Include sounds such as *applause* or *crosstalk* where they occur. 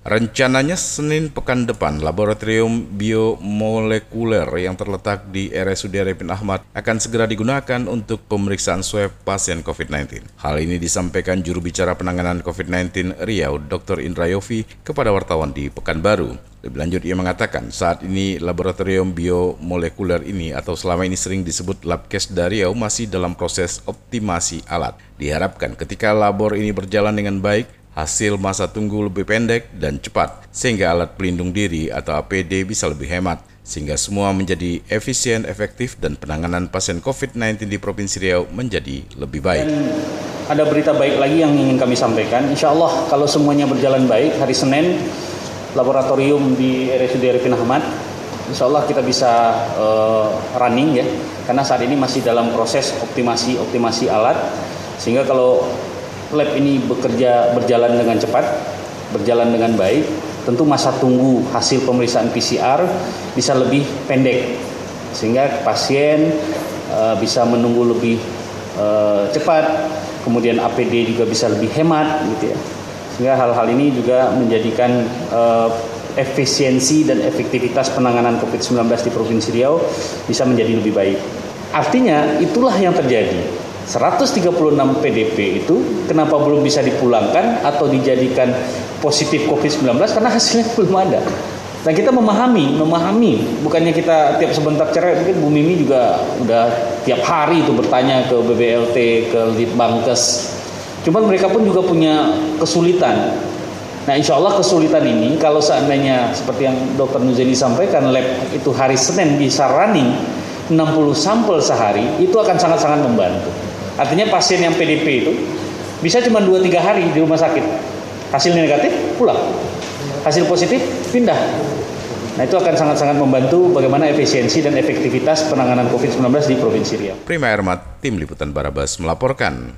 Rencananya Senin pekan depan, laboratorium biomolekuler yang terletak di RSUD Arifin Ahmad akan segera digunakan untuk pemeriksaan swab pasien COVID-19. Hal ini disampaikan juru bicara penanganan COVID-19 Riau, Dr. Indra Yofi, kepada wartawan di Pekanbaru. Lebih lanjut, ia mengatakan saat ini laboratorium biomolekuler ini atau selama ini sering disebut Labkes Riau masih dalam proses optimasi alat. Diharapkan ketika labor ini berjalan dengan baik, hasil masa tunggu lebih pendek dan cepat, sehingga alat pelindung diri atau APD bisa lebih hemat, sehingga semua menjadi efisien, efektif, dan penanganan pasien COVID-19 di Provinsi Riau menjadi lebih baik. Dan ada berita baik lagi yang ingin kami sampaikan. Insya Allah kalau semuanya berjalan baik, hari Senin laboratorium di RSUD Arifin Ahmad Insya Allah kita bisa uh, running ya, karena saat ini masih dalam proses optimasi optimasi alat, sehingga kalau lab ini bekerja berjalan dengan cepat, berjalan dengan baik, tentu masa tunggu hasil pemeriksaan PCR bisa lebih pendek sehingga pasien uh, bisa menunggu lebih uh, cepat, kemudian APD juga bisa lebih hemat gitu ya. Sehingga hal-hal ini juga menjadikan uh, efisiensi dan efektivitas penanganan COVID-19 di Provinsi Riau bisa menjadi lebih baik. Artinya itulah yang terjadi 136 PDP itu kenapa belum bisa dipulangkan atau dijadikan positif COVID-19 karena hasilnya *laughs* belum ada. Dan kita memahami, memahami, bukannya kita tiap sebentar cerai, mungkin Bu Mimi juga udah tiap hari itu bertanya ke BBLT, ke Litbangkes. Cuman mereka pun juga punya kesulitan. Nah insya Allah kesulitan ini kalau seandainya seperti yang Dr. Nuzeli sampaikan lab itu hari Senin bisa running 60 sampel sehari itu akan sangat-sangat membantu. Artinya pasien yang PDP itu bisa cuma 2-3 hari di rumah sakit. Hasilnya negatif, pulang. Hasil positif, pindah. Nah itu akan sangat-sangat membantu bagaimana efisiensi dan efektivitas penanganan COVID-19 di Provinsi Riau. Prima Ermat, Tim Liputan Barabas melaporkan.